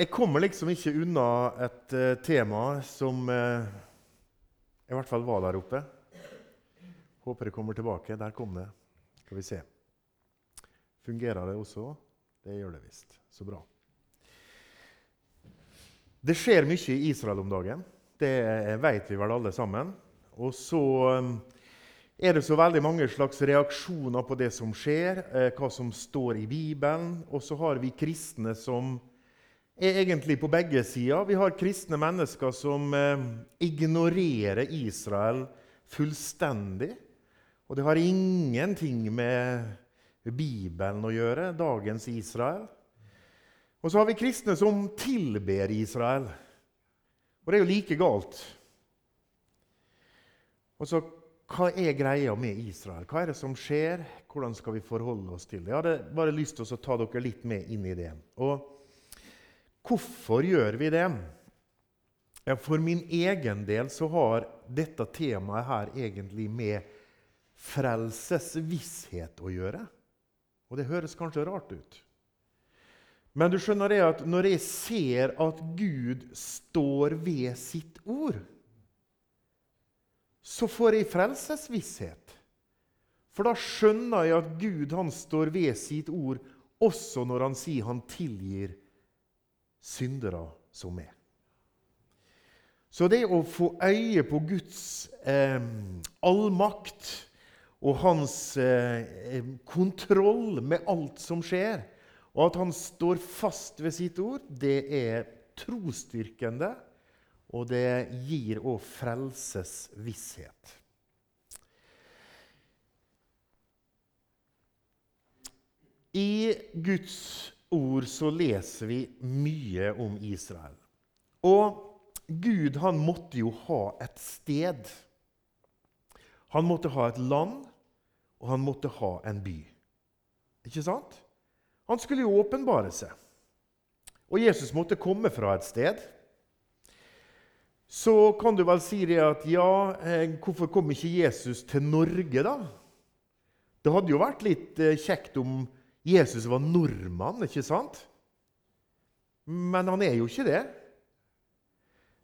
Jeg kommer liksom ikke unna et uh, tema som uh, i hvert fall var der oppe. Håper det kommer tilbake. Der kom det. Skal vi se. Fungerer det også? Det gjør det visst. Så bra. Det skjer mye i Israel om dagen. Det vet vi vel alle sammen. Og så um, er det så veldig mange slags reaksjoner på det som skjer, eh, hva som står i Bibelen. Og så har vi kristne som er egentlig på begge sider. Vi har kristne mennesker som eh, ignorerer Israel fullstendig. Og det har ingenting med Bibelen å gjøre, dagens Israel. Og så har vi kristne som tilber Israel. Og det er jo like galt. Og så, Hva er greia med Israel? Hva er det som skjer? Hvordan skal vi forholde oss til det? Jeg hadde bare lyst til å ta dere litt med inn i det. Og Hvorfor gjør vi det? For min egen del så har dette temaet her egentlig med frelsesvisshet å gjøre. Og det høres kanskje rart ut. Men du skjønner det at når jeg ser at Gud står ved sitt ord, så får jeg frelsesvisshet. For da skjønner jeg at Gud han står ved sitt ord også når han sier han tilgir syndere som meg. Så det å få øye på Guds eh, allmakt og hans eh, kontroll med alt som skjer, og at han står fast ved sitt ord, det er trosstyrkende, og det gir òg frelsesvisshet. I Guds ord så leser vi mye om Israel. Og Gud han måtte jo ha et sted. Han måtte ha et land, og han måtte ha en by. Ikke sant? Han skulle jo åpenbare seg. Og Jesus måtte komme fra et sted. Så kan du vel si det at ja, eh, hvorfor kom ikke Jesus til Norge, da? Det hadde jo vært litt eh, kjekt om Jesus var nordmann, ikke sant? Men han er jo ikke det.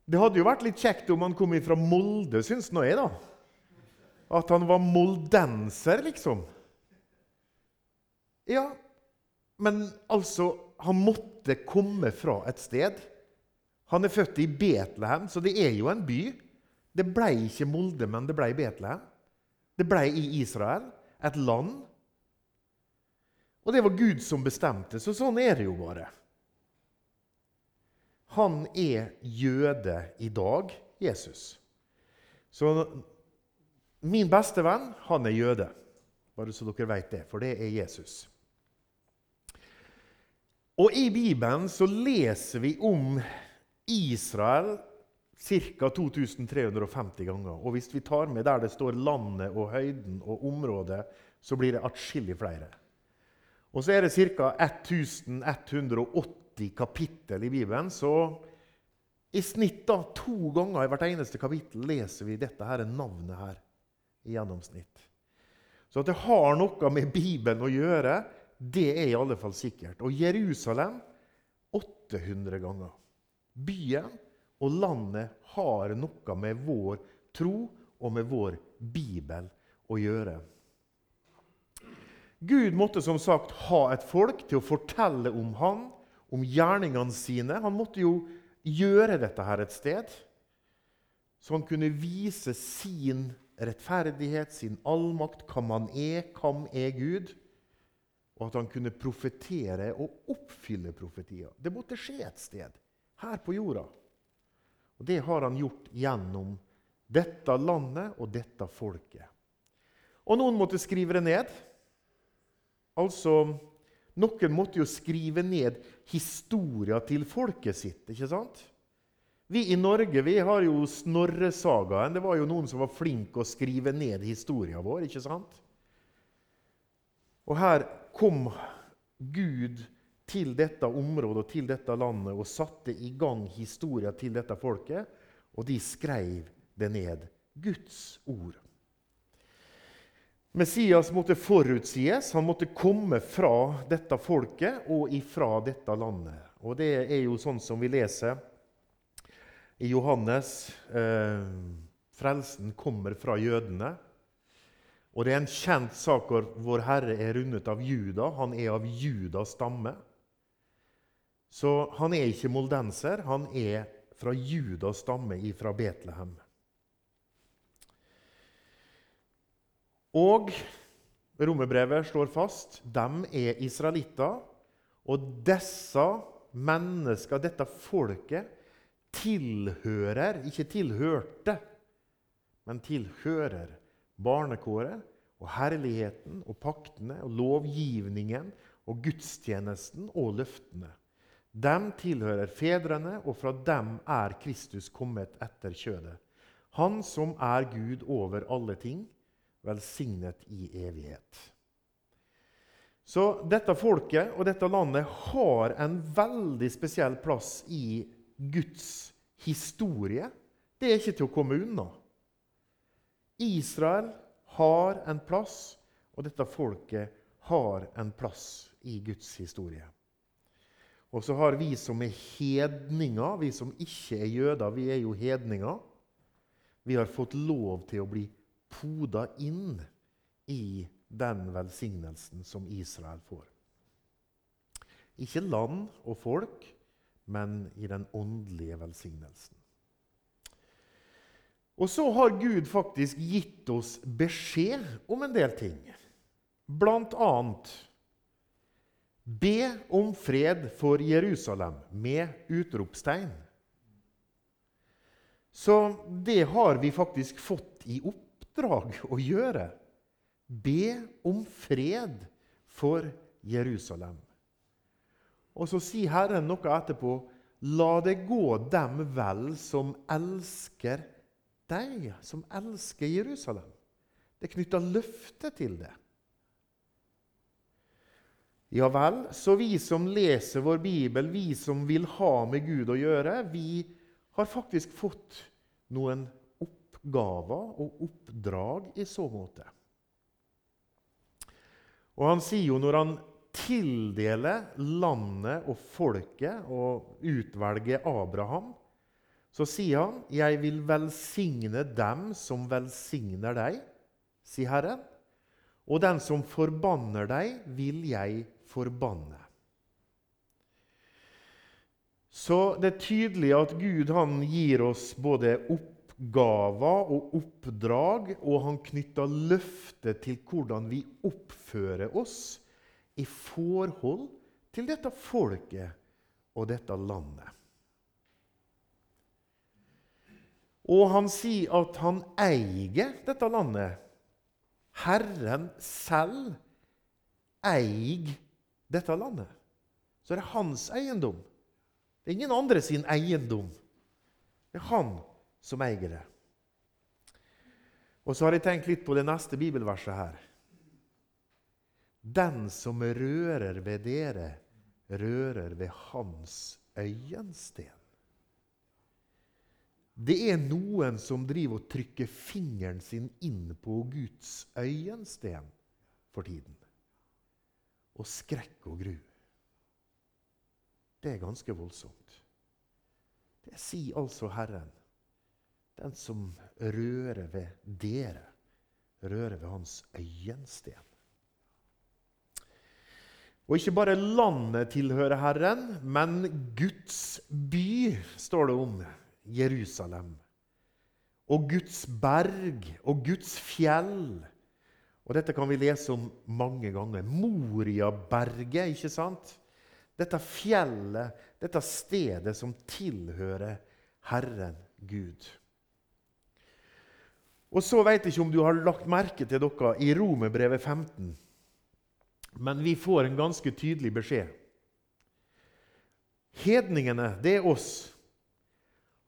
Det hadde jo vært litt kjekt om han kom fra Molde, syns nå jeg, da. At han var moldenser, liksom. Ja, men altså Han måtte komme fra et sted. Han er født i Betlehem, så det er jo en by. Det ble ikke Molde, men det ble Betlehem. Det ble i Israel, et land. Og det var Gud som bestemte, så sånn er det jo bare. Han er jøde i dag, Jesus. Så min beste venn, han er jøde. Bare så dere vet det, for det er Jesus. Og i Bibelen så leser vi om Israel ca. 2350 ganger. Og hvis vi tar med der det står landet og høyden og området, så blir det atskillig flere. Og så er det ca. 1180 kapittel i Bibelen. Så i snitt da, to ganger i hvert eneste kapittel leser vi dette her navnet her. i gjennomsnitt. Så at det har noe med Bibelen å gjøre, det er i alle fall sikkert. Og Jerusalem 800 ganger. Byen og landet har noe med vår tro og med vår bibel å gjøre. Gud måtte som sagt ha et folk til å fortelle om han, om gjerningene sine. Han måtte jo gjøre dette her et sted, så han kunne vise sin rettferdighet, sin allmakt, hvem han er, hvem er Gud. Og at han kunne profetere og oppfylle profetier. Det måtte skje et sted, her på jorda. Og Det har han gjort gjennom dette landet og dette folket. Og noen måtte skrive det ned. Altså, Noen måtte jo skrive ned historia til folket sitt. ikke sant? Vi i Norge vi har jo Snorresagaen. Det var jo noen som var flinke å skrive ned historia vår. ikke sant? Og her kom Gud til dette området og til dette landet og satte i gang historia til dette folket. Og de skrev det ned. Guds ord. Messias måtte forutsies. Han måtte komme fra dette folket og ifra dette landet. Og det er jo sånn som vi leser i Johannes. Eh, frelsen kommer fra jødene. Og det er en kjent sak hvor Vår Herre er rundet av Juda. Han er av Judas stamme. Så han er ikke moldenser, han er fra Judas stamme ifra Betlehem. Og romerbrevet slår fast de er israelitter. Og disse mennesker, dette folket, tilhører, ikke tilhørte, men tilhører barnekåret og herligheten og paktene og lovgivningen og gudstjenesten og løftene. Dem tilhører fedrene, og fra dem er Kristus kommet etter kjødet. Han som er Gud over alle ting, velsignet i evighet. Så dette folket og dette landet har en veldig spesiell plass i Guds historie. Det er ikke til å komme unna. Israel har en plass, og dette folket har en plass i Guds historie. Og så har vi som er hedninger, vi som ikke er jøder, vi er jo hedninger. Vi har fått lov til å bli poda inn i den velsignelsen som Israel får. Ikke land og folk, men i den åndelige velsignelsen. Og så har Gud faktisk gitt oss beskjed om en del ting. Blant annet Be om fred for Jerusalem med utropstegn. Så det har vi faktisk fått i oppdrag å gjøre. Be om fred for Jerusalem. Og så sier Herren noe etterpå. La det gå dem vel som elsker deg, som elsker Jerusalem. Det er knytta løfte til det. Ja vel, så vi som leser vår bibel, vi som vil ha med Gud å gjøre, vi har faktisk fått noen oppgaver og oppdrag i så måte. Og han sier jo når han tildeler landet og folket og utvelger Abraham, så sier han, 'Jeg vil velsigne dem som velsigner deg', sier Herren. 'Og den som forbanner deg, vil jeg forbanne'. Så det er tydelig at Gud han gir oss både oppgaver og oppdrag, og han knytter løftet til hvordan vi oppfører oss i forhold til dette folket og dette landet. Og han sier at han eier dette landet. Herren selv eier dette landet. Så det er hans eiendom. Det er ingen andre sin eiendom. Det er han som eier det. Og så har jeg tenkt litt på det neste bibelverset her. Den som rører ved dere, rører ved hans øyensten. Det er noen som driver og trykker fingeren sin inn på Guds øyensten for tiden. Og skrekk og gru. Det er ganske voldsomt. Det sier altså Herren. Den som rører ved dere, rører ved hans øyensten. Og ikke bare landet tilhører Herren, men Guds by, står det om Jerusalem. Og Guds berg og Guds fjell. Og Dette kan vi lese om mange ganger. Moriaberget, ikke sant? Dette fjellet, dette stedet som tilhører Herren Gud. Og så vet jeg ikke om du har lagt merke til dere i Romerbrevet 15. Men vi får en ganske tydelig beskjed. Hedningene, det er oss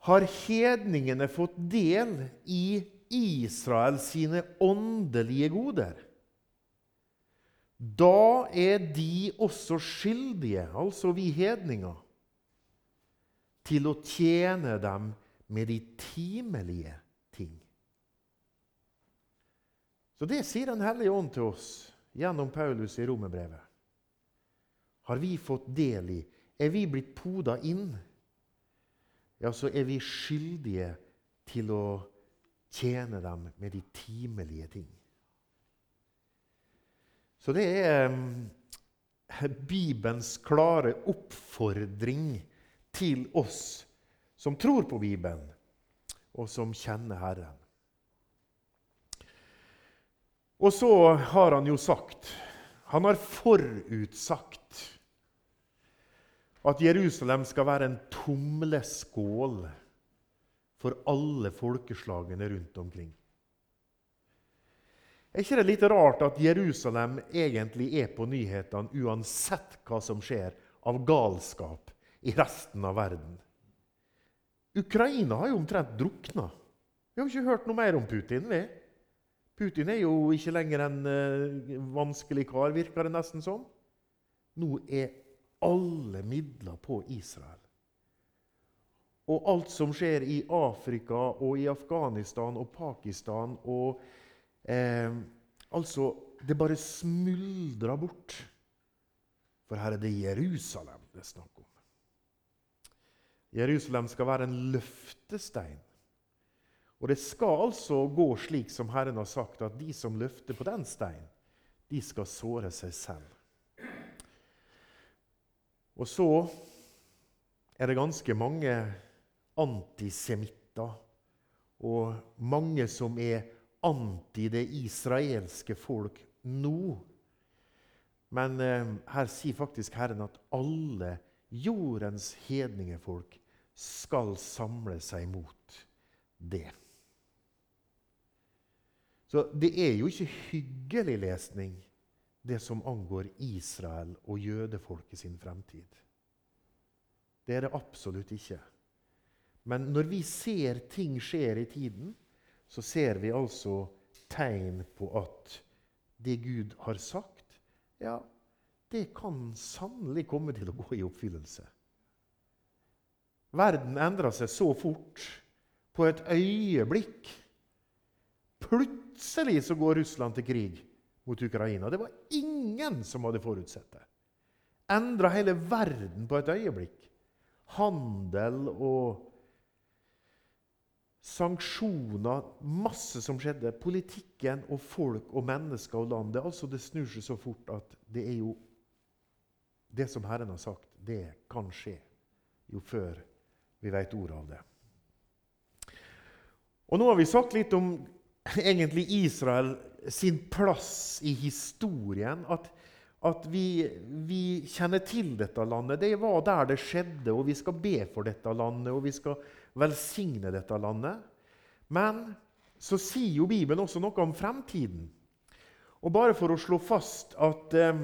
har hedningene fått del i Israel sine åndelige goder. Da er de også skyldige, altså vi hedninger, til å tjene dem med de timelige ting. Så Det sier Den hellige ånd til oss gjennom Paulus i romerbrevet. Har vi fått del i er vi blitt poda inn, ja, så er vi skyldige til å tjene dem med de timelige ting. Så det er eh, Bibelens klare oppfordring til oss som tror på Bibelen, og som kjenner Herren. Og så har han jo sagt Han har forutsagt at Jerusalem skal være en tomleskål for alle folkeslagene rundt omkring. Er ikke det litt rart at Jerusalem egentlig er på nyhetene uansett hva som skjer av galskap i resten av verden? Ukraina har jo omtrent drukna. Vi har ikke hørt noe mer om Putin. vi. Putin er jo ikke lenger en uh, vanskelig kar, virker det nesten som. Nå er alle midler på Israel. Og alt som skjer i Afrika og i Afghanistan og Pakistan og eh, Altså, det bare smuldrer bort. For her er det Jerusalem det er snakk om. Jerusalem skal være en løftestein og det skal altså gå slik som Herren har sagt, at de som løfter på den steinen, de skal såre seg selv. Og så er det ganske mange antisemitter og mange som er anti det israelske folk nå. Men eh, her sier faktisk Herren at alle jordens hedningefolk skal samle seg mot det. Så det er jo ikke hyggelig lesning, det som angår Israel og jødefolket sin fremtid. Det er det absolutt ikke. Men når vi ser ting skjer i tiden, så ser vi altså tegn på at det Gud har sagt, ja, det kan sannelig komme til å gå i oppfyllelse. Verden endrer seg så fort, på et øyeblikk. Plutselig så går Russland til krig mot Ukraina. Det var ingen som hadde forutsett det. Endra hele verden på et øyeblikk. Handel og sanksjoner, masse som skjedde. Politikken og folk og mennesker og land. Det, altså, det snur seg så fort at det er jo Det som Herren har sagt, det kan skje jo før vi vet ordet av det. Og Nå har vi sagt litt om egentlig Israel sin plass i historien. At, at vi, vi, kjenner til dette landet. Det var der det skjedde, og vi skal be for dette landet, og vi skal velsigne dette landet. Men så sier jo Bibelen også noe om fremtiden. Og bare for å slå fast at eh,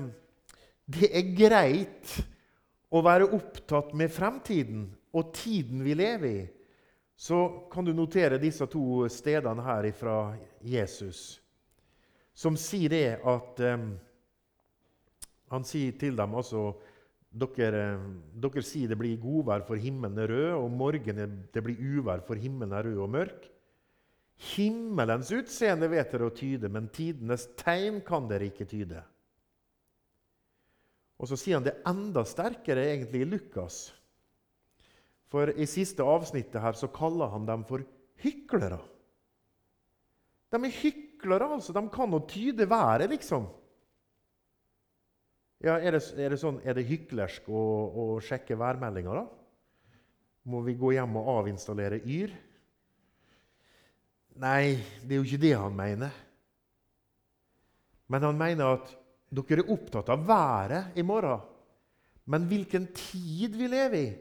det er greit å være opptatt med fremtiden og tiden vi lever i, så kan du notere disse to stedene her fra Jesus, som sier det at um, Han sier til dem altså dere, dere sier det blir godvær for himmelen er rød, og morgenen det blir uvær for himmelen er rød og mørk. Himmelens utseende vet dere å tyde, men tidenes tegn kan dere ikke tyde. Og så sier han det enda sterkere egentlig i Lukas. For i siste avsnittet her så kaller han dem for hyklere. De er hyklere, altså. De kan jo tyde været, liksom. Ja, er det, er det, sånn, er det hyklersk å, å sjekke værmeldinga, da? Må vi gå hjem og avinstallere Yr? Nei, det er jo ikke det han mener. Men han mener at dere er opptatt av været i morgen. Men hvilken tid vi lever i,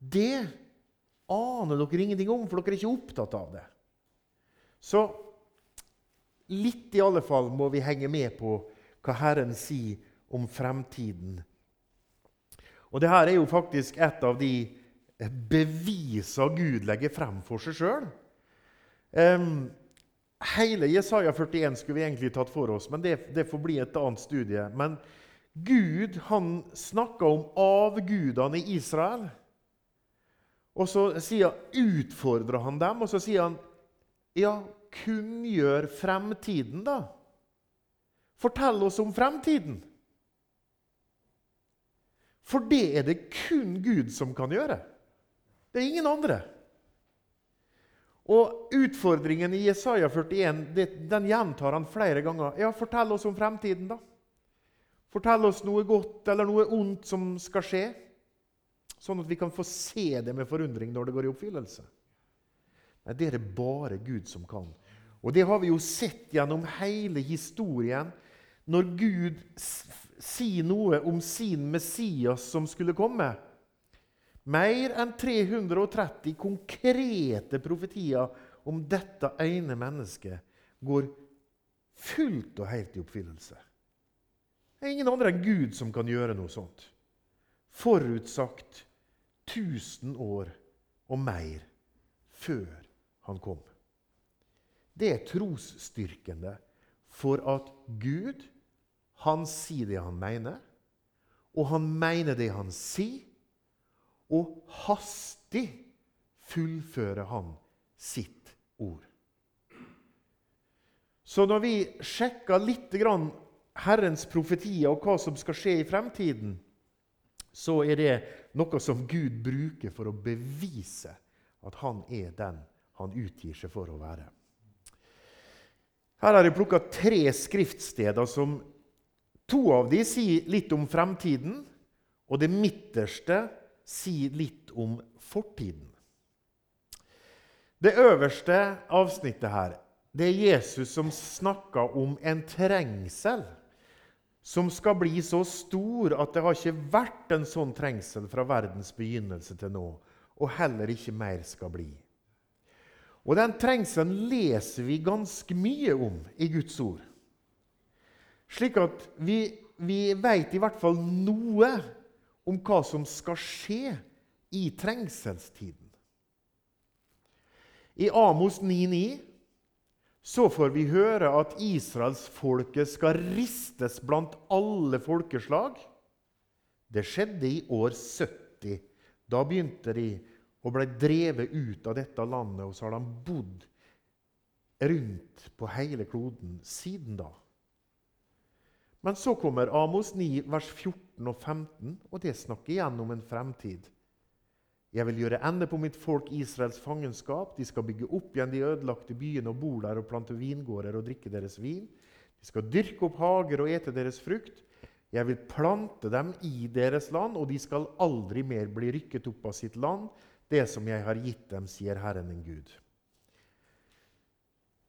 det aner dere ingenting om, for dere er ikke opptatt av det. Så litt i alle fall må vi henge med på hva Herren sier om fremtiden. Og det her er jo faktisk et av de bevisene Gud legger frem for seg sjøl. Um, hele Jesaja 41 skulle vi egentlig tatt for oss, men det, det får bli et annet studie. Men Gud han snakka om avgudene i Israel. Og så sier, utfordrer han dem, og så sier han Ja, kunngjør fremtiden, da. Fortell oss om fremtiden. For det er det kun Gud som kan gjøre. Det er ingen andre. Og Utfordringen i Jesaja 41 den gjentar han flere ganger. Ja, Fortell oss om fremtiden, da. Fortell oss noe godt eller noe ondt som skal skje, sånn at vi kan få se det med forundring når det går i oppfyllelse. Nei, Det er det bare Gud som kan. Og det har vi jo sett gjennom hele historien. Når Gud sier noe om sin Messias som skulle komme Mer enn 330 konkrete profetier om dette ene mennesket går fullt og helt i oppfyllelse. Det er ingen andre enn Gud som kan gjøre noe sånt. Forutsagt 1000 år og mer før han kom. Det er trosstyrkende for at Gud, han sier det han mener, og han mener det han sier, og hastig fullfører han sitt ord. Så når vi sjekker litt Herrens profetier og hva som skal skje i fremtiden, så er det noe som Gud bruker for å bevise at han er den han utgir seg for å være. Her har jeg plukka tre skriftsteder som to av de sier litt om fremtiden, og det midterste sier litt om fortiden. Det øverste avsnittet her det er Jesus som snakker om en trengsel som skal bli så stor at det har ikke vært en sånn trengsel fra verdens begynnelse til nå, og heller ikke mer skal bli. Og Den trengselen leser vi ganske mye om i Guds ord. Slik at vi, vi vet i hvert fall noe om hva som skal skje i trengselstiden. I Amos 9,9 så får vi høre at israelsfolket skal ristes blant alle folkeslag. Det skjedde i år 70. Da begynte de og ble drevet ut av dette landet, og så har de bodd rundt på hele kloden siden da. Men så kommer Amos 9, vers 14 og 15, og det snakker igjen om en fremtid. Jeg vil gjøre ende på mitt folk Israels fangenskap. De skal bygge opp igjen de ødelagte byene og bo der og plante vingårder og drikke deres vin. De skal dyrke opp hager og ete deres frukt. Jeg vil plante dem i deres land, og de skal aldri mer bli rykket opp av sitt land, det som jeg har gitt dem, sier Herren en Gud.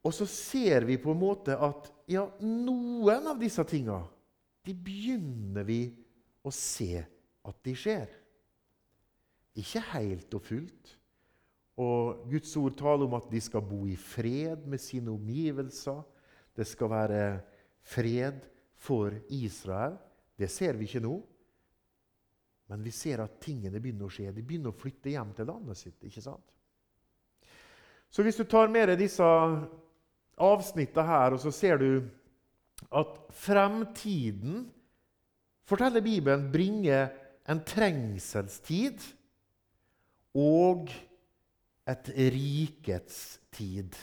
Og så ser vi på en måte at ja, noen av disse tinga de begynner vi å se at de skjer. Ikke helt og fullt. Og Guds ord taler om at de skal bo i fred med sine omgivelser. Det skal være fred for Israel. Det ser vi ikke nå. Men vi ser at tingene begynner å skje. De begynner å flytte hjem til landet sitt. ikke sant? Så hvis du tar med deg disse avsnittene her, og så ser du at fremtiden, forteller Bibelen, bringer en trengselstid og et rikets tid.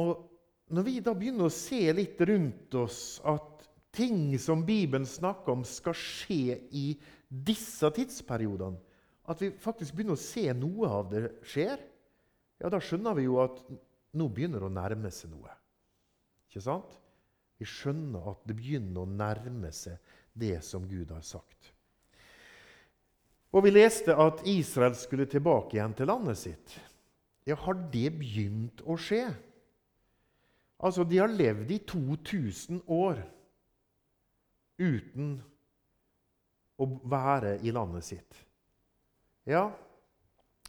Og Når vi da begynner å se litt rundt oss at ting som Bibelen snakker om, skal skje i disse tidsperiodene, at vi faktisk begynner å se noe av det skjer, ja, da skjønner vi jo at nå begynner det å nærme seg noe. Ikke sant? Vi skjønner at det begynner å nærme seg det som Gud har sagt. Og vi leste at Israel skulle tilbake igjen til landet sitt. Ja, har det begynt å skje? Altså, de har levd i 2000 år uten å være i landet sitt. Ja,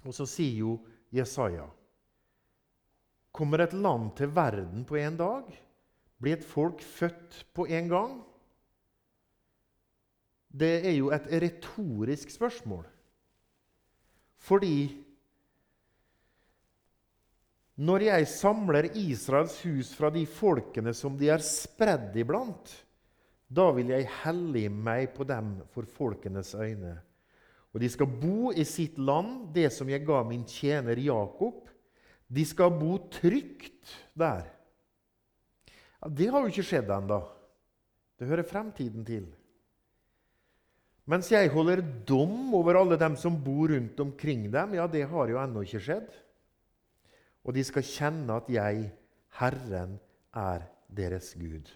og så sier jo Jesaja Kommer et land til verden på en dag? Blir et folk født på en gang? Det er jo et retorisk spørsmål. Fordi når jeg samler Israels hus fra de folkene som de er spredd iblant, da vil jeg hellige meg på dem for folkenes øyne. Og de skal bo i sitt land, det som jeg ga min tjener Jakob. De skal bo trygt der. Ja, det har jo ikke skjedd ennå. Det hører fremtiden til. Mens jeg holder dom over alle dem som bor rundt omkring dem, ja, det har jo ennå ikke skjedd. Og de skal kjenne at jeg, Herren, er deres Gud.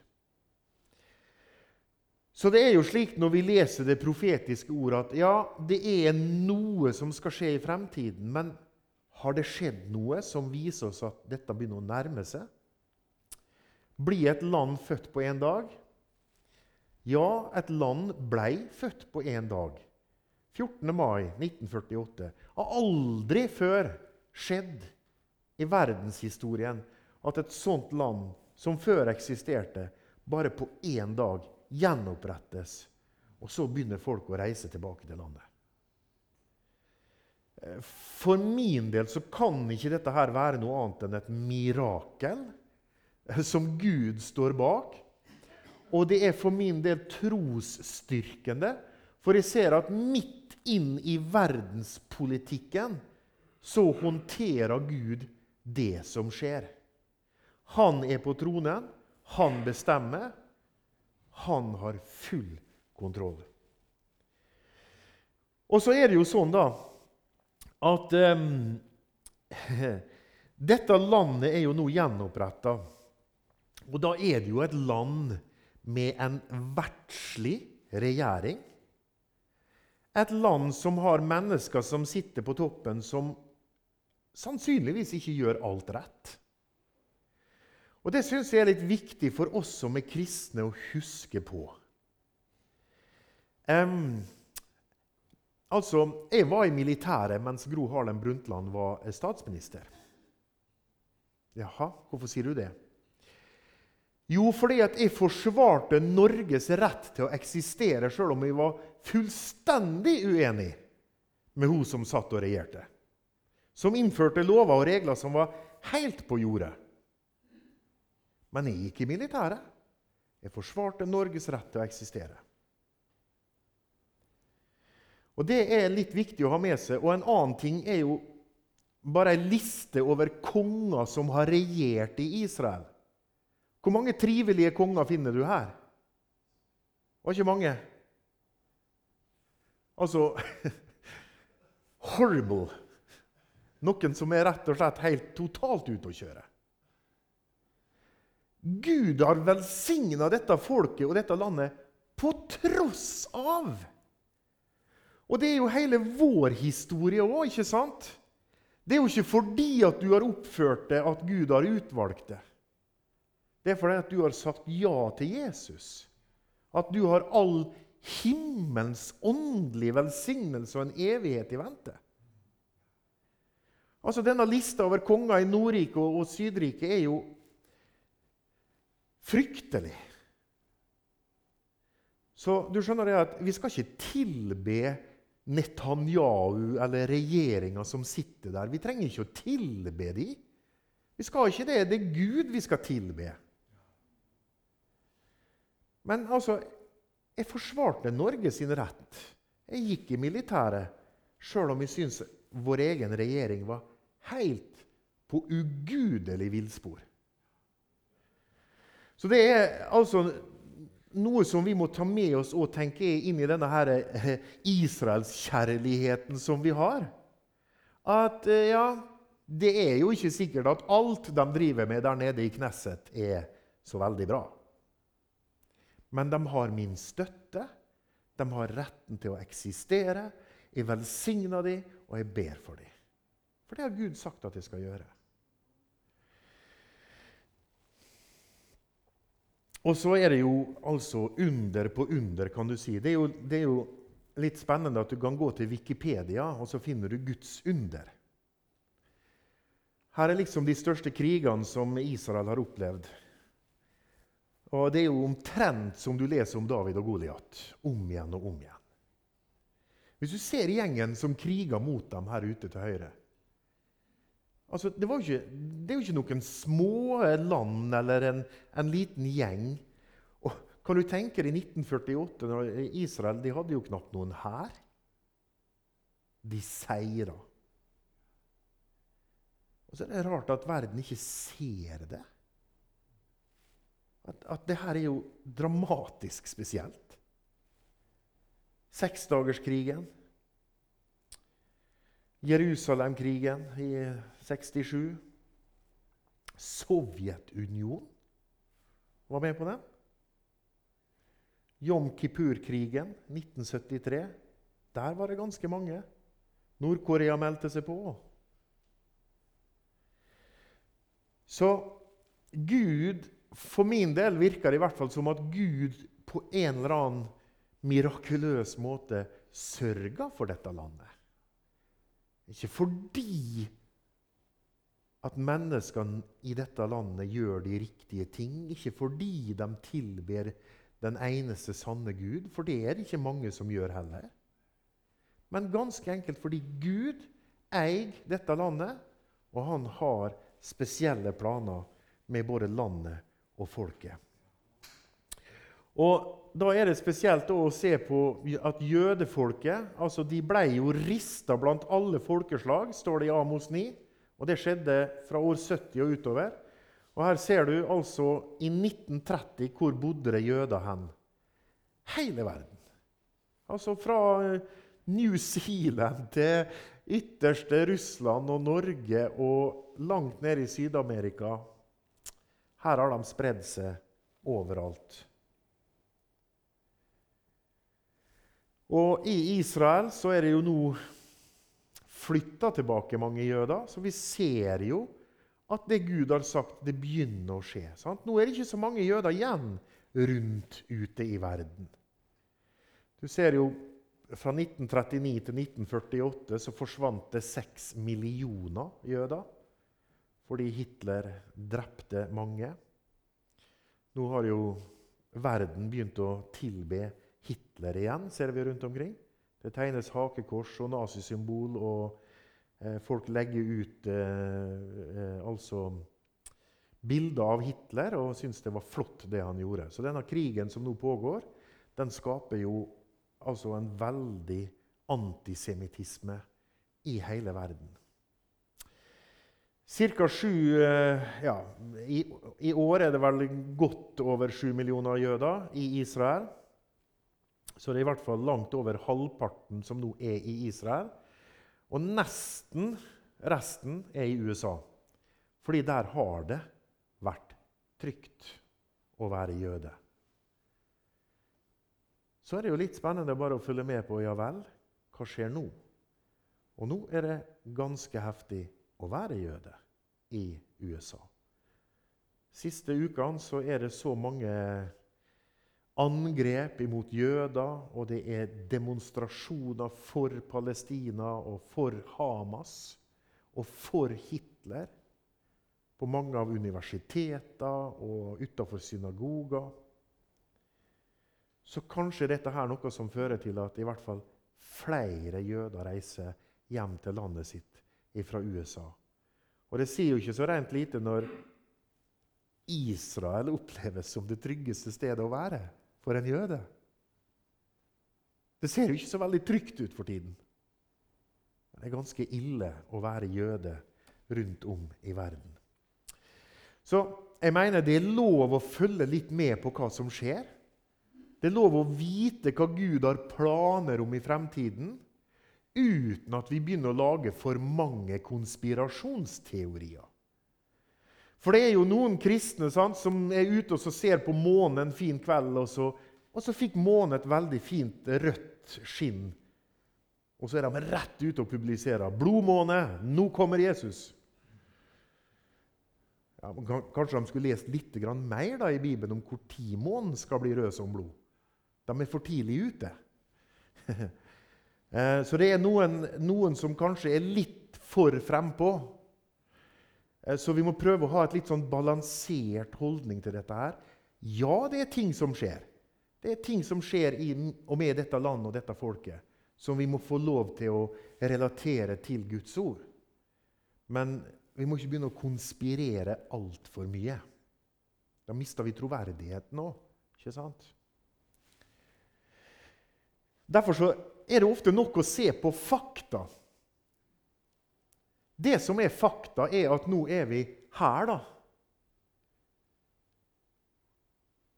Så det er jo slik når vi leser det profetiske ordet, at ja, det er noe som skal skje i fremtiden. Men har det skjedd noe som viser oss at dette begynner å nærme seg? Blir et land født på én dag? Ja, et land blei født på én dag. 14. mai 1948. Har aldri før skjedd i verdenshistorien at et sånt land som før eksisterte, bare på én dag gjenopprettes. Og så begynner folk å reise tilbake til landet. For min del så kan ikke dette her være noe annet enn et mirakel som Gud står bak. Og det er for min del trosstyrkende, for jeg ser at midt inn i verdenspolitikken så håndterer Gud det som skjer. Han er på tronen, han bestemmer. Han har full kontroll. Og så er det jo sånn, da, at um, dette landet er jo nå gjenoppretta. Og da er det jo et land med en verdslig regjering. Et land som har mennesker som sitter på toppen, som sannsynligvis ikke gjør alt rett. Og Det syns jeg er litt viktig for oss som er kristne å huske på. Um, altså, Jeg var i militæret mens Gro Harlem Brundtland var statsminister. Jaha, hvorfor sier du det? Jo, fordi at jeg forsvarte Norges rett til å eksistere sjøl om jeg var fullstendig uenig med hun som satt og regjerte. Som innførte lover og regler som var helt på jordet. Men jeg gikk i militæret. Jeg forsvarte Norges rett til å eksistere. Og Det er litt viktig å ha med seg. Og en annen ting er jo bare ei liste over konger som har regjert i Israel. Hvor mange trivelige konger finner du her? Det var ikke mange. Altså Horrible. Noen som er rett og slett helt totalt ute å kjøre. Gud har velsigna dette folket og dette landet på tross av. Og det er jo hele vår historie òg, ikke sant? Det er jo ikke fordi at du har oppført det, at Gud har utvalgt det. Det er fordi at du har sagt ja til Jesus. At du har all himmelens åndelige velsignelse og en evighet i vente. Altså, Denne lista over konger i Nordriket og, og Sydriket er jo fryktelig. Så du skjønner det at vi skal ikke tilbe Netanyahu eller regjeringa som sitter der. Vi trenger ikke å tilbe dem. Vi skal ikke det. Det er Gud vi skal tilbe. Men altså, jeg forsvarte Norge sin rett. Jeg gikk i militæret, sjøl om jeg syns vår egen regjering var helt på ugudelig villspor. Så det er altså noe som vi må ta med oss og tenke inn i denne her eh, Israelskjærligheten som vi har. At eh, ja, det er jo ikke sikkert at alt de driver med der nede i Knesset, er så veldig bra. Men de har min støtte. De har retten til å eksistere. Jeg velsigner dem, og jeg ber for dem. For det har Gud sagt at jeg skal gjøre. Og så er det jo altså under på under, kan du si. Det er, jo, det er jo litt spennende at du kan gå til Wikipedia, og så finner du Guds under. Her er liksom de største krigene som Israel har opplevd. Og Det er jo omtrent som du leser om David og Goliat. Om igjen og om igjen. Hvis du ser gjengen som kriger mot dem her ute til høyre altså, det, ikke, det, er jo ikke noen små land eller en, en liten gjeng. Og kan du tenke deg 1948, når Israel de hadde jo knapt noen hær? De seira. Og så er det rart at verden ikke ser det. At, at det her er jo dramatisk spesielt. Seksdagerskrigen. Jerusalemkrigen i 67. Sovjetunionen var med på den. Jom Kippur-krigen 1973. Der var det ganske mange. Nord-Korea meldte seg på. Så Gud, for min del, virker det i hvert fall som at Gud på en eller annen mirakuløs måte sørger for dette landet. Ikke fordi at menneskene i dette landet gjør de riktige ting, ikke fordi de tilber den eneste sanne Gud, for det er det ikke mange som gjør heller. Men ganske enkelt fordi Gud eier dette landet, og han har spesielle planer med både landet og folket. Og Da er det spesielt å se på at jødefolket altså de ble jo rista blant alle folkeslag, står det i Amos 9. Og Det skjedde fra år 70 og utover. Og Her ser du altså i 1930 hvor bodde det jøder hen. Hele verden. Altså fra New Zealand til ytterste Russland og Norge og langt ned i Syd-Amerika. Her har de spredd seg overalt. Og i Israel så er det jo nå flytta tilbake mange jøder, så vi ser jo at det Gud har sagt, det begynner å skje. Sant? Nå er det ikke så mange jøder igjen rundt ute i verden. Du ser jo fra 1939 til 1948 så forsvant det seks millioner jøder fordi Hitler drepte mange. Nå har jo verden begynt å tilbe Hitler igjen, ser vi rundt omkring. Det tegnes hakekors og nazisymbol, og eh, folk legger ut eh, eh, altså bilder av Hitler og syns det var flott, det han gjorde. Så denne krigen som nå pågår, den skaper jo altså en veldig antisemittisme i hele verden. Cirka sju eh, ja, i, i, år er det vel godt over sju millioner jøder i Israel. Så det er i hvert fall langt over halvparten som nå er i Israel. Og nesten resten er i USA. Fordi der har det vært trygt å være jøde. Så er det jo litt spennende bare å følge med på ja vel, hva skjer nå? Og nå er det ganske heftig å være jøde i USA. Siste ukene så er det så mange angrep imot jøder, og det er demonstrasjoner for Palestina og for Hamas og for Hitler på mange av universiteter og utafor synagoger. Så kanskje dette er noe som fører til at i hvert fall flere jøder reiser hjem til landet sitt fra USA. Og det sier jo ikke så rent lite når Israel oppleves som det tryggeste stedet å være for en jøde. Det ser jo ikke så veldig trygt ut for tiden. Men det er ganske ille å være jøde rundt om i verden. Så jeg mener det er lov å følge litt med på hva som skjer. Det er lov å vite hva Gud har planer om i fremtiden, uten at vi begynner å lage for mange konspirasjonsteorier. For det er jo noen kristne sant, som er ute og ser på månen en fin kveld, og så, og så fikk månen et veldig fint rødt skinn. Og så er de rett ute og publiserer 'Blodmåne, nå kommer Jesus'. Ja, kanskje de skulle lest litt mer da, i Bibelen om hvor tid månen skal bli rød som blod. De er for tidlig ute. Eh, så det er noen, noen som kanskje er litt for frempå. Eh, så vi må prøve å ha et litt sånn balansert holdning til dette. her. Ja, det er ting som skjer. Det er ting som skjer i og med dette landet og dette folket, som vi må få lov til å relatere til Guds ord. Men vi må ikke begynne å konspirere altfor mye. Da mister vi troverdigheten òg. Ikke sant? Derfor er det ofte nok å se på fakta. Det som er fakta, er at nå er vi her, da.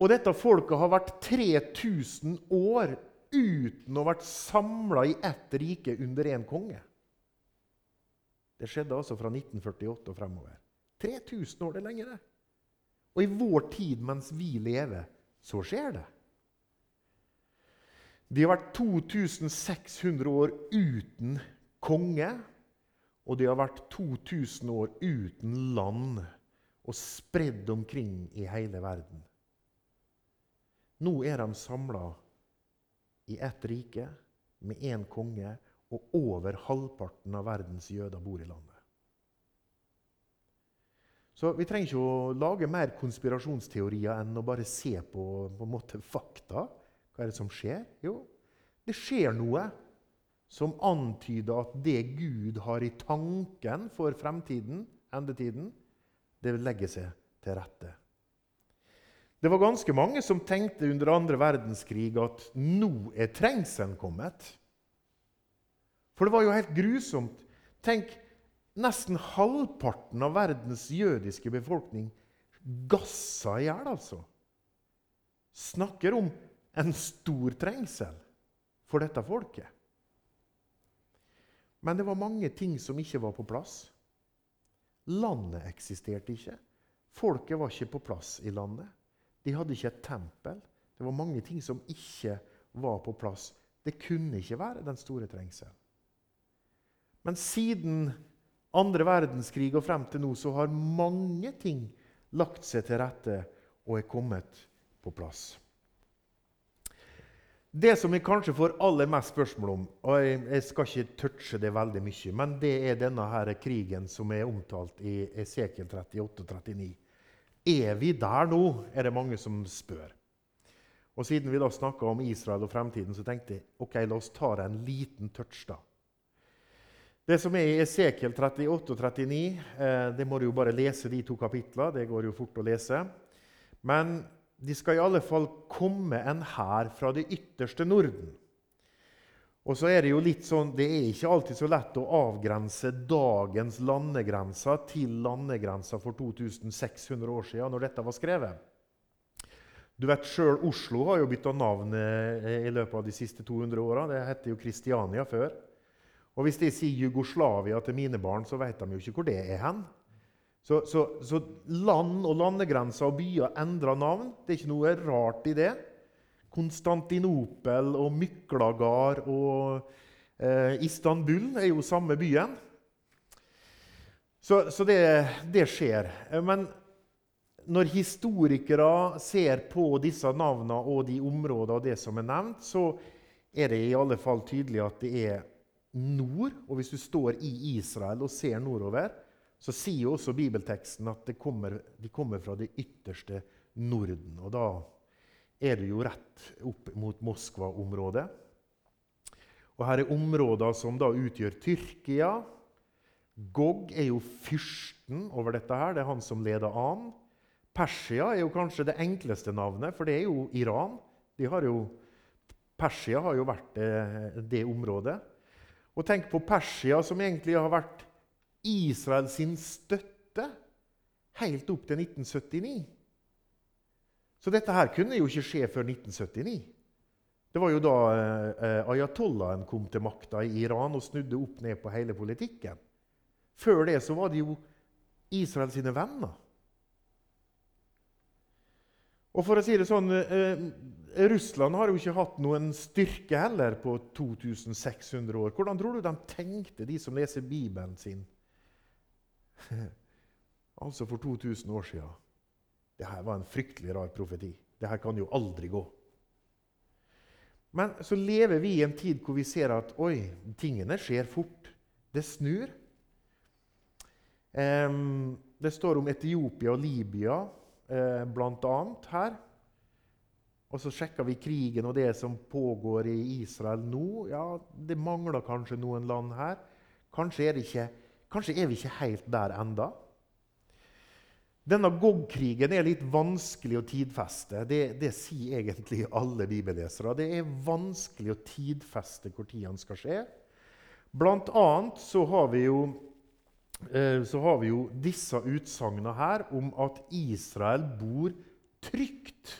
Og dette folket har vært 3000 år uten å ha vært samla i ett rike under én konge. Det skjedde altså fra 1948 og fremover. 3000 år, det er lenge, det. Og i vår tid mens vi lever, så skjer det. De har vært 2600 år uten konge, og de har vært 2000 år uten land og spredd omkring i hele verden. Nå er de samla i ett rike med én konge, og over halvparten av verdens jøder bor i landet. Så Vi trenger ikke å lage mer konspirasjonsteorier enn å bare se på, på en måte, fakta. Hva er det som skjer? Jo, det skjer noe som antyder at det Gud har i tanken for fremtiden, endetiden, det legger seg til rette. Det var ganske mange som tenkte under andre verdenskrig at nå er trengselen kommet. For det var jo helt grusomt. Tenk, nesten halvparten av verdens jødiske befolkning gassa i hjel, altså. Snakker om en stor trengsel for dette folket. Men det var mange ting som ikke var på plass. Landet eksisterte ikke. Folket var ikke på plass i landet. De hadde ikke et tempel. Det var mange ting som ikke var på plass. Det kunne ikke være den store trengselen. Men siden andre verdenskrig og frem til nå så har mange ting lagt seg til rette og er kommet på plass. Det som vi kanskje får aller mest spørsmål om, og jeg, jeg skal ikke touche det veldig mye, men det er denne her krigen som er omtalt i Esekiel 38 og 39. Er vi der nå, er det mange som spør. Og Siden vi da snakka om Israel og fremtiden, så tenkte jeg ok, la oss ta det en liten touch. da. Det som er i Esekiel 38 og 39, eh, det må du jo bare lese de to kapitlene. Det går jo fort å lese. Men de skal i alle fall komme en hær fra det ytterste Norden. Og så er Det jo litt sånn, det er ikke alltid så lett å avgrense dagens landegrenser til landegrensa for 2600 år siden, når dette var skrevet. Du vet Sjøl Oslo har jo bytta navn eh, i løpet av de siste 200 åra. Det heter jo Kristiania før. Og hvis de sier Jugoslavia til mine barn, så vet de jo ikke hvor det er hen. Så, så, så land og landegrenser og byer endrer navn. Det er ikke noe rart i det. Konstantinopel og Myklagard og eh, Istanbul er jo samme byen. Så, så det, det, skjer. Men når historikere ser på disse navnene og de områdene og det som er nevnt, så er det i alle fall tydelig at det er nord. Og hvis du står i Israel og ser nordover, så sier også bibelteksten at kommer, de kommer fra det ytterste Norden. Og da er det jo rett opp mot Moskva-området. Og her er områder som da utgjør Tyrkia. Gog er jo fyrsten over dette. her, Det er han som leder an. Persia er jo kanskje det enkleste navnet, for det er jo Iran. De har jo, Persia har jo vært det, det området. Og tenk på Persia, som egentlig har vært Israel sin støtte helt opp til 1979. Så dette her kunne jo ikke skje før 1979. Det var jo da eh, ayatollahen kom til makta i Iran og snudde opp ned på hele politikken. Før det så var det jo Israel sine venner. Og for å si det sånn eh, Russland har jo ikke hatt noen styrke heller på 2600 år. Hvordan tror du de tenkte, de som leser Bibelen sin? altså for 2000 år siden. Dette var en fryktelig rar profeti. Dette kan jo aldri gå. Men så lever vi i en tid hvor vi ser at oi, tingene skjer fort. Det snur. Um, det står om Etiopia og Libya eh, bl.a. her. Og så sjekker vi krigen og det som pågår i Israel nå. Ja, Det mangler kanskje noen land her. Kanskje er, det ikke, kanskje er vi ikke helt der enda. Denne Gog-krigen er litt vanskelig å tidfeste. Det, det, sier egentlig alle bibellesere. Det er vanskelig å tidfeste når den skal skje. Blant annet så har vi jo, eh, har vi jo disse utsagnene her om at Israel bor trygt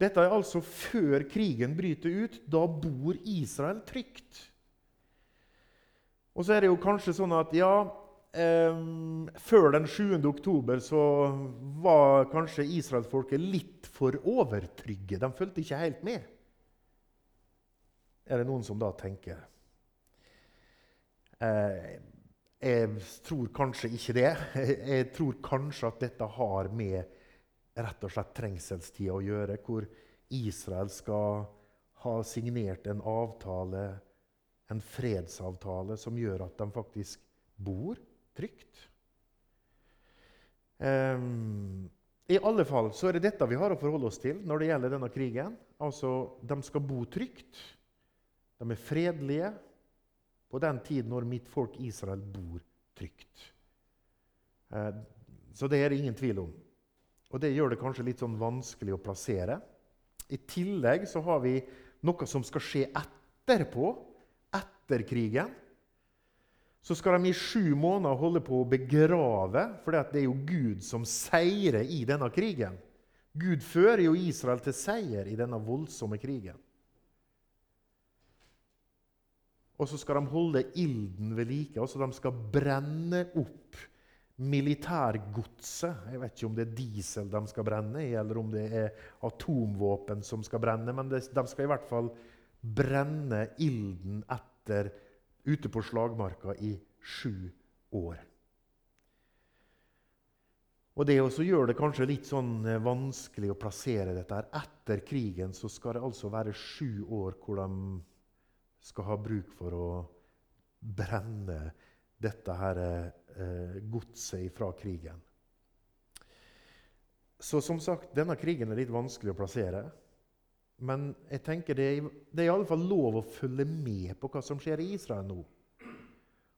Dette er altså før krigen bryter ut. Da bor Israel trygt. Og så er det jo kanskje sånn at ja, eh, før den 7. oktober så var kanskje israelsfolket litt for overtrygge. De fulgte ikke helt med. Er det noen som da tenker eh, Jeg tror kanskje ikke det. Jeg tror kanskje at dette har med rett og slett trengselstida å gjøre, hvor Israel skal ha signert en avtale, en fredsavtale, som gjør at de faktisk bor trygt. Um, I alle fall så er det dette vi har å forholde oss til når det gjelder denne krigen. Altså, De skal bo trygt. De er fredelige på den tid når mitt folk Israel bor trygt. Uh, så det er det ingen tvil om. Og Det gjør det kanskje litt sånn vanskelig å plassere. I tillegg så har vi noe som skal skje etterpå, etter krigen. Så skal de i sju måneder holde på å begrave, for det er jo Gud som seirer i denne krigen. Gud fører jo Israel til seier i denne voldsomme krigen. Og så skal de holde ilden ved like. altså De skal brenne opp militærgodset. Jeg vet ikke om det er diesel de skal brenne i, eller om det er atomvåpen som skal brenne, men de skal i hvert fall brenne ilden etter ute på slagmarka i sju år. Og Det også gjør det kanskje litt sånn eh, vanskelig å plassere dette. her. Etter krigen så skal det altså være sju år hvor de skal ha bruk for å brenne dette her eh, godset fra krigen. Så som sagt, denne krigen er litt vanskelig å plassere. Men jeg tenker det er, i alle fall lov å følge med på hva som skjer i Israel nå.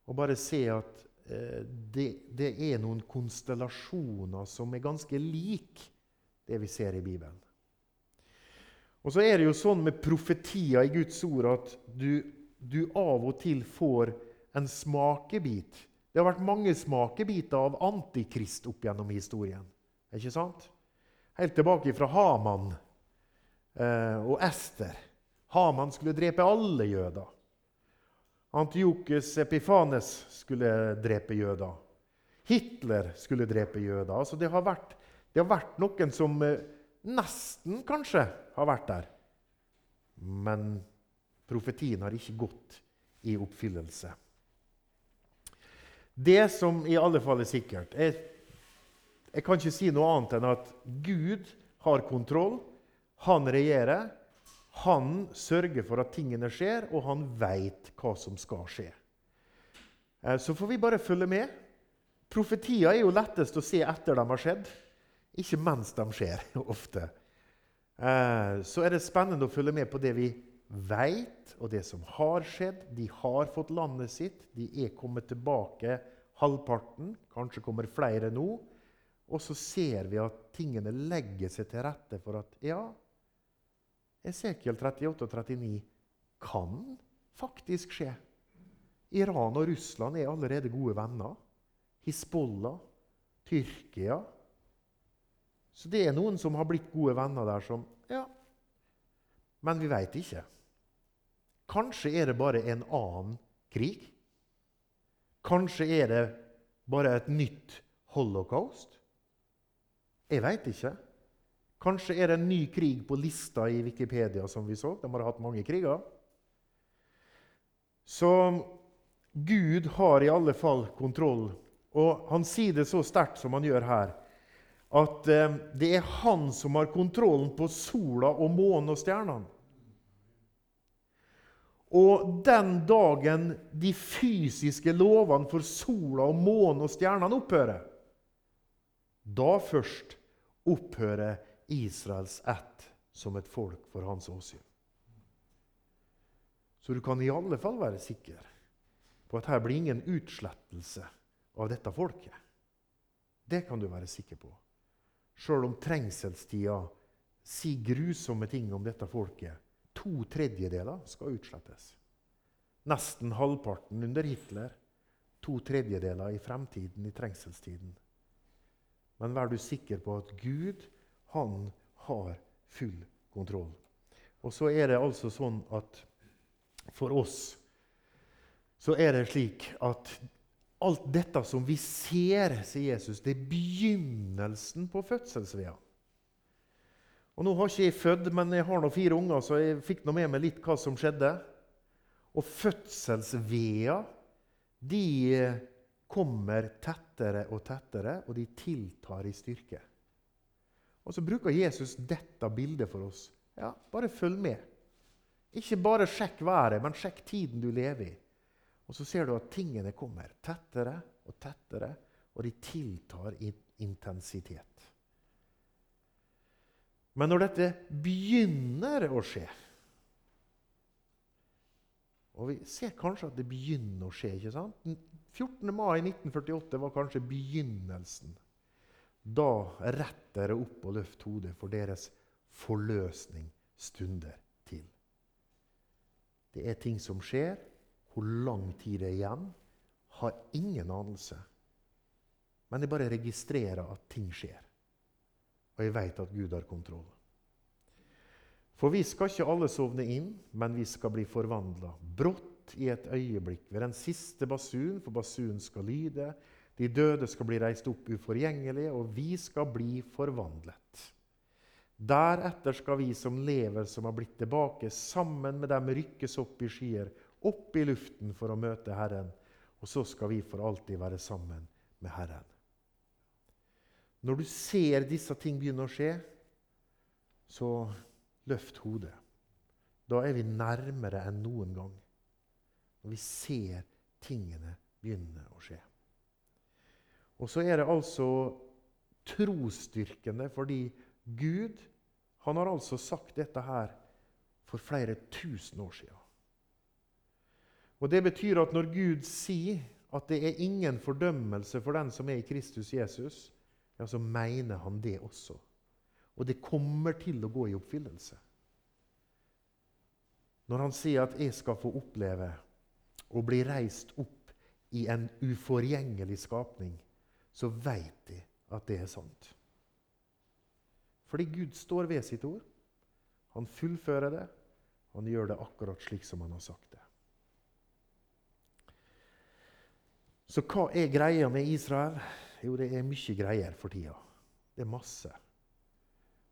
Og bare se at eh, det, det, er noen konstellasjoner som er ganske lik det vi ser i Bibelen. Og så er det jo sånn med profetier i Guds ord at du, du av og til får en smakebit. Det har vært mange smakebiter av antikrist opp gjennom historien. Ikke sant? Helt tilbake fra Haman og Ester. Haman skulle drepe alle jøder. Antiokus Epifanes skulle drepe jøder. Hitler skulle drepe jøder. Altså det, har vært, det har vært noen som eh, nesten kanskje har vært der. Men profetien har ikke gått i oppfyllelse. Det som i alle fall er sikkert Jeg, jeg kan ikke si noe annet enn at Gud har kontroll. Han regjerer. Han sørger for at tingene skjer, og han veit hva som skal skje. Eh, så får vi bare følge med. Profetier er jo lettest å se etter de har skjedd, ikke mens de skjer. ofte. Eh, så er det spennende å følge med på det vi veit, og det som har skjedd. De har fått landet sitt. De er kommet tilbake halvparten. Kanskje kommer flere nå. Og så ser vi at tingene legger seg til rette for at ja, Esekiel 38 og 39 kan faktisk skje. Iran og Russland er allerede gode venner. Hizbollah, Tyrkia Så det er noen som har blitt gode venner der som Ja, men vi veit ikke. Kanskje er det bare en annen krig? Kanskje er det bare et nytt holocaust? Jeg veit ikke. Kanskje er det en ny krig på lista i Wikipedia, som vi så. De har hatt mange kriger. Så Gud har i alle fall kontroll. Og han sier det så sterkt som han gjør her, at eh, det er han som har kontrollen på sola og månen og stjernene. Og den dagen de fysiske lovene for sola og månen og stjernene opphører, da først opphører Israels ett som et folk for hans åsyn. Så du kan i alle fall være sikker på at her blir ingen utslettelse av dette folket. Det kan du være sikker på. Sjøl om trengselstida sier grusomme ting om dette folket, To tredjedeler skal utslettes. Nesten halvparten under Hitler. To tredjedeler i fremtiden, i trengselstiden. Men vær du sikker på at Gud, han har full kontroll. Og så er det altså sånn at for oss så er det slik at alt dette som vi ser, sier Jesus, det er begynnelsen på fødselsvea. Og Nå har ikke jeg født, men jeg har nå fire unger, så jeg fikk nå med meg litt hva som skjedde. Og fødselsvea de kommer tettere og tettere, og de tiltar i styrke. Og Så bruker Jesus dette bildet for oss. Ja, Bare følg med. Ikke bare sjekk været, men sjekk tiden du lever i. Og Så ser du at tingene kommer tettere og tettere, og de tiltar i intensitet. Men når dette begynner å skje Og vi ser kanskje at det begynner å skje. ikke sant? 14. mai 1948 var kanskje begynnelsen. Da rett dere opp og løft hodet, for deres forløsning stunder til. Det er ting som skjer. Hvor lang tid det er igjen, har ingen anelse. Men jeg bare registrerer at ting skjer. Og jeg vet at Gud har kontroll. For vi skal ikke alle sovne inn, men vi skal bli forvandla. Brått i et øyeblikk, ved den siste basun, for basunen skal lyde. De døde skal bli reist opp uforgjengelige, og vi skal bli forvandlet. Deretter skal vi som lever, som har blitt tilbake, sammen med dem rykkes opp i skyer, opp i luften for å møte Herren. Og så skal vi for alltid være sammen med Herren. Når du ser disse ting begynne å skje, så løft hodet. Da er vi nærmere enn noen gang. Når vi ser tingene begynne å skje. Og så er det altså trosstyrkende fordi Gud han har altså sagt dette her for flere tusen år siden. Og Det betyr at når Gud sier at det er ingen fordømmelse for den som er i Kristus Jesus, ja, så mener han det også. Og det kommer til å gå i oppfyllelse. Når han sier at 'jeg skal få oppleve å bli reist opp i en uforgjengelig skapning', så veit de at det er sant. Fordi Gud står ved sitt ord. Han fullfører det. Han gjør det akkurat slik som han har sagt det. Så hva er greia med Israel? Jo, det er mye greier for tida. Det er masse.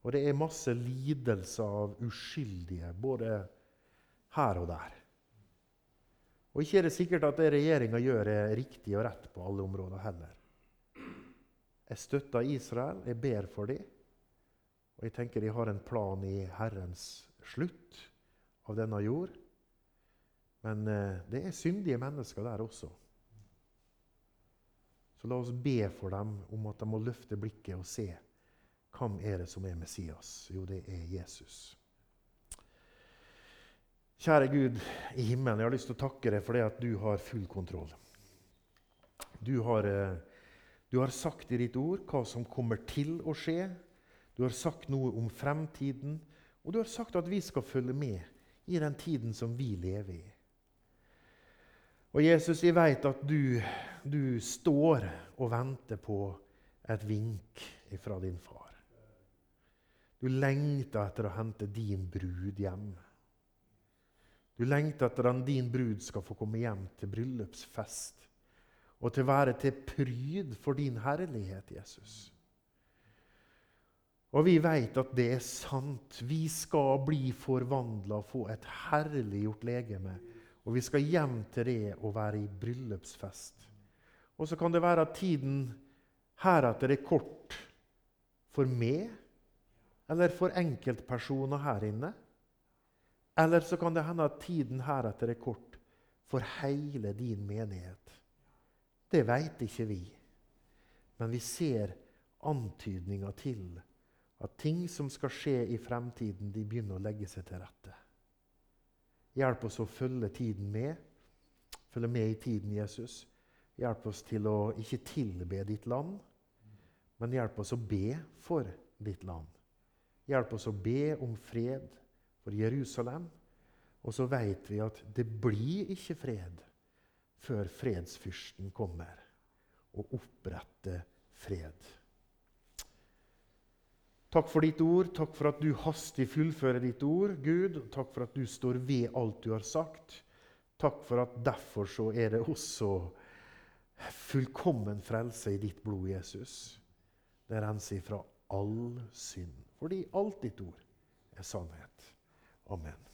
Og det er masse lidelser av uskyldige, både her og der. Og ikke er det sikkert at det regjeringa gjør, er riktig og rett på alle områder heller. Jeg støtter Israel, jeg ber for dem. Og jeg tenker de har en plan i Herrens slutt av denne jord. Men eh, det er syndige mennesker der også. Så la oss be for dem om at de må løfte blikket og se hvem er det som er Messias. Jo, det er Jesus. Kjære Gud i himmelen, jeg har lyst til å takke deg for det at du har full kontroll. Du har, eh, du har sagt i ditt ord hva som kommer til å skje. Du har sagt noe om fremtiden, og du har sagt at vi skal følge med i den tiden som vi lever i. Og Jesus, jeg vet at du, du står og venter på et vink fra din far. Du lengter etter å hente din brud hjem. Du lengter etter at din brud skal få komme hjem til bryllupsfest og til å være til pryd for din herlighet, Jesus. Og vi vet at det er sant. Vi skal bli forvandla og få et herliggjort legeme og vi skal hjem til det og være i bryllupsfest. Og så kan det være at tiden heretter er kort for meg eller for enkeltpersoner her inne. Eller så kan det hende at tiden heretter er kort for hele din menighet. Det veit ikke vi. Men vi ser antydninger til at ting som skal skje i fremtiden, de begynner å legge seg til rette. Hjelp oss å følge tiden med. Følge med i tiden, Jesus. Hjelp oss til å ikke tilbe ditt land, men hjelp oss å be for ditt land. Hjelp oss å be om fred for Jerusalem. Og så vet vi at det blir ikke fred før fredsfyrsten kommer og oppretter fred. Takk for ditt ord. Takk for at du hastig fullfører ditt ord, Gud. Takk for at du står ved alt du har sagt. Takk for at derfor så er det også fullkommen frelse i ditt blod, Jesus. Det renser ifra all synd. Fordi alt ditt ord er sannhet. Amen.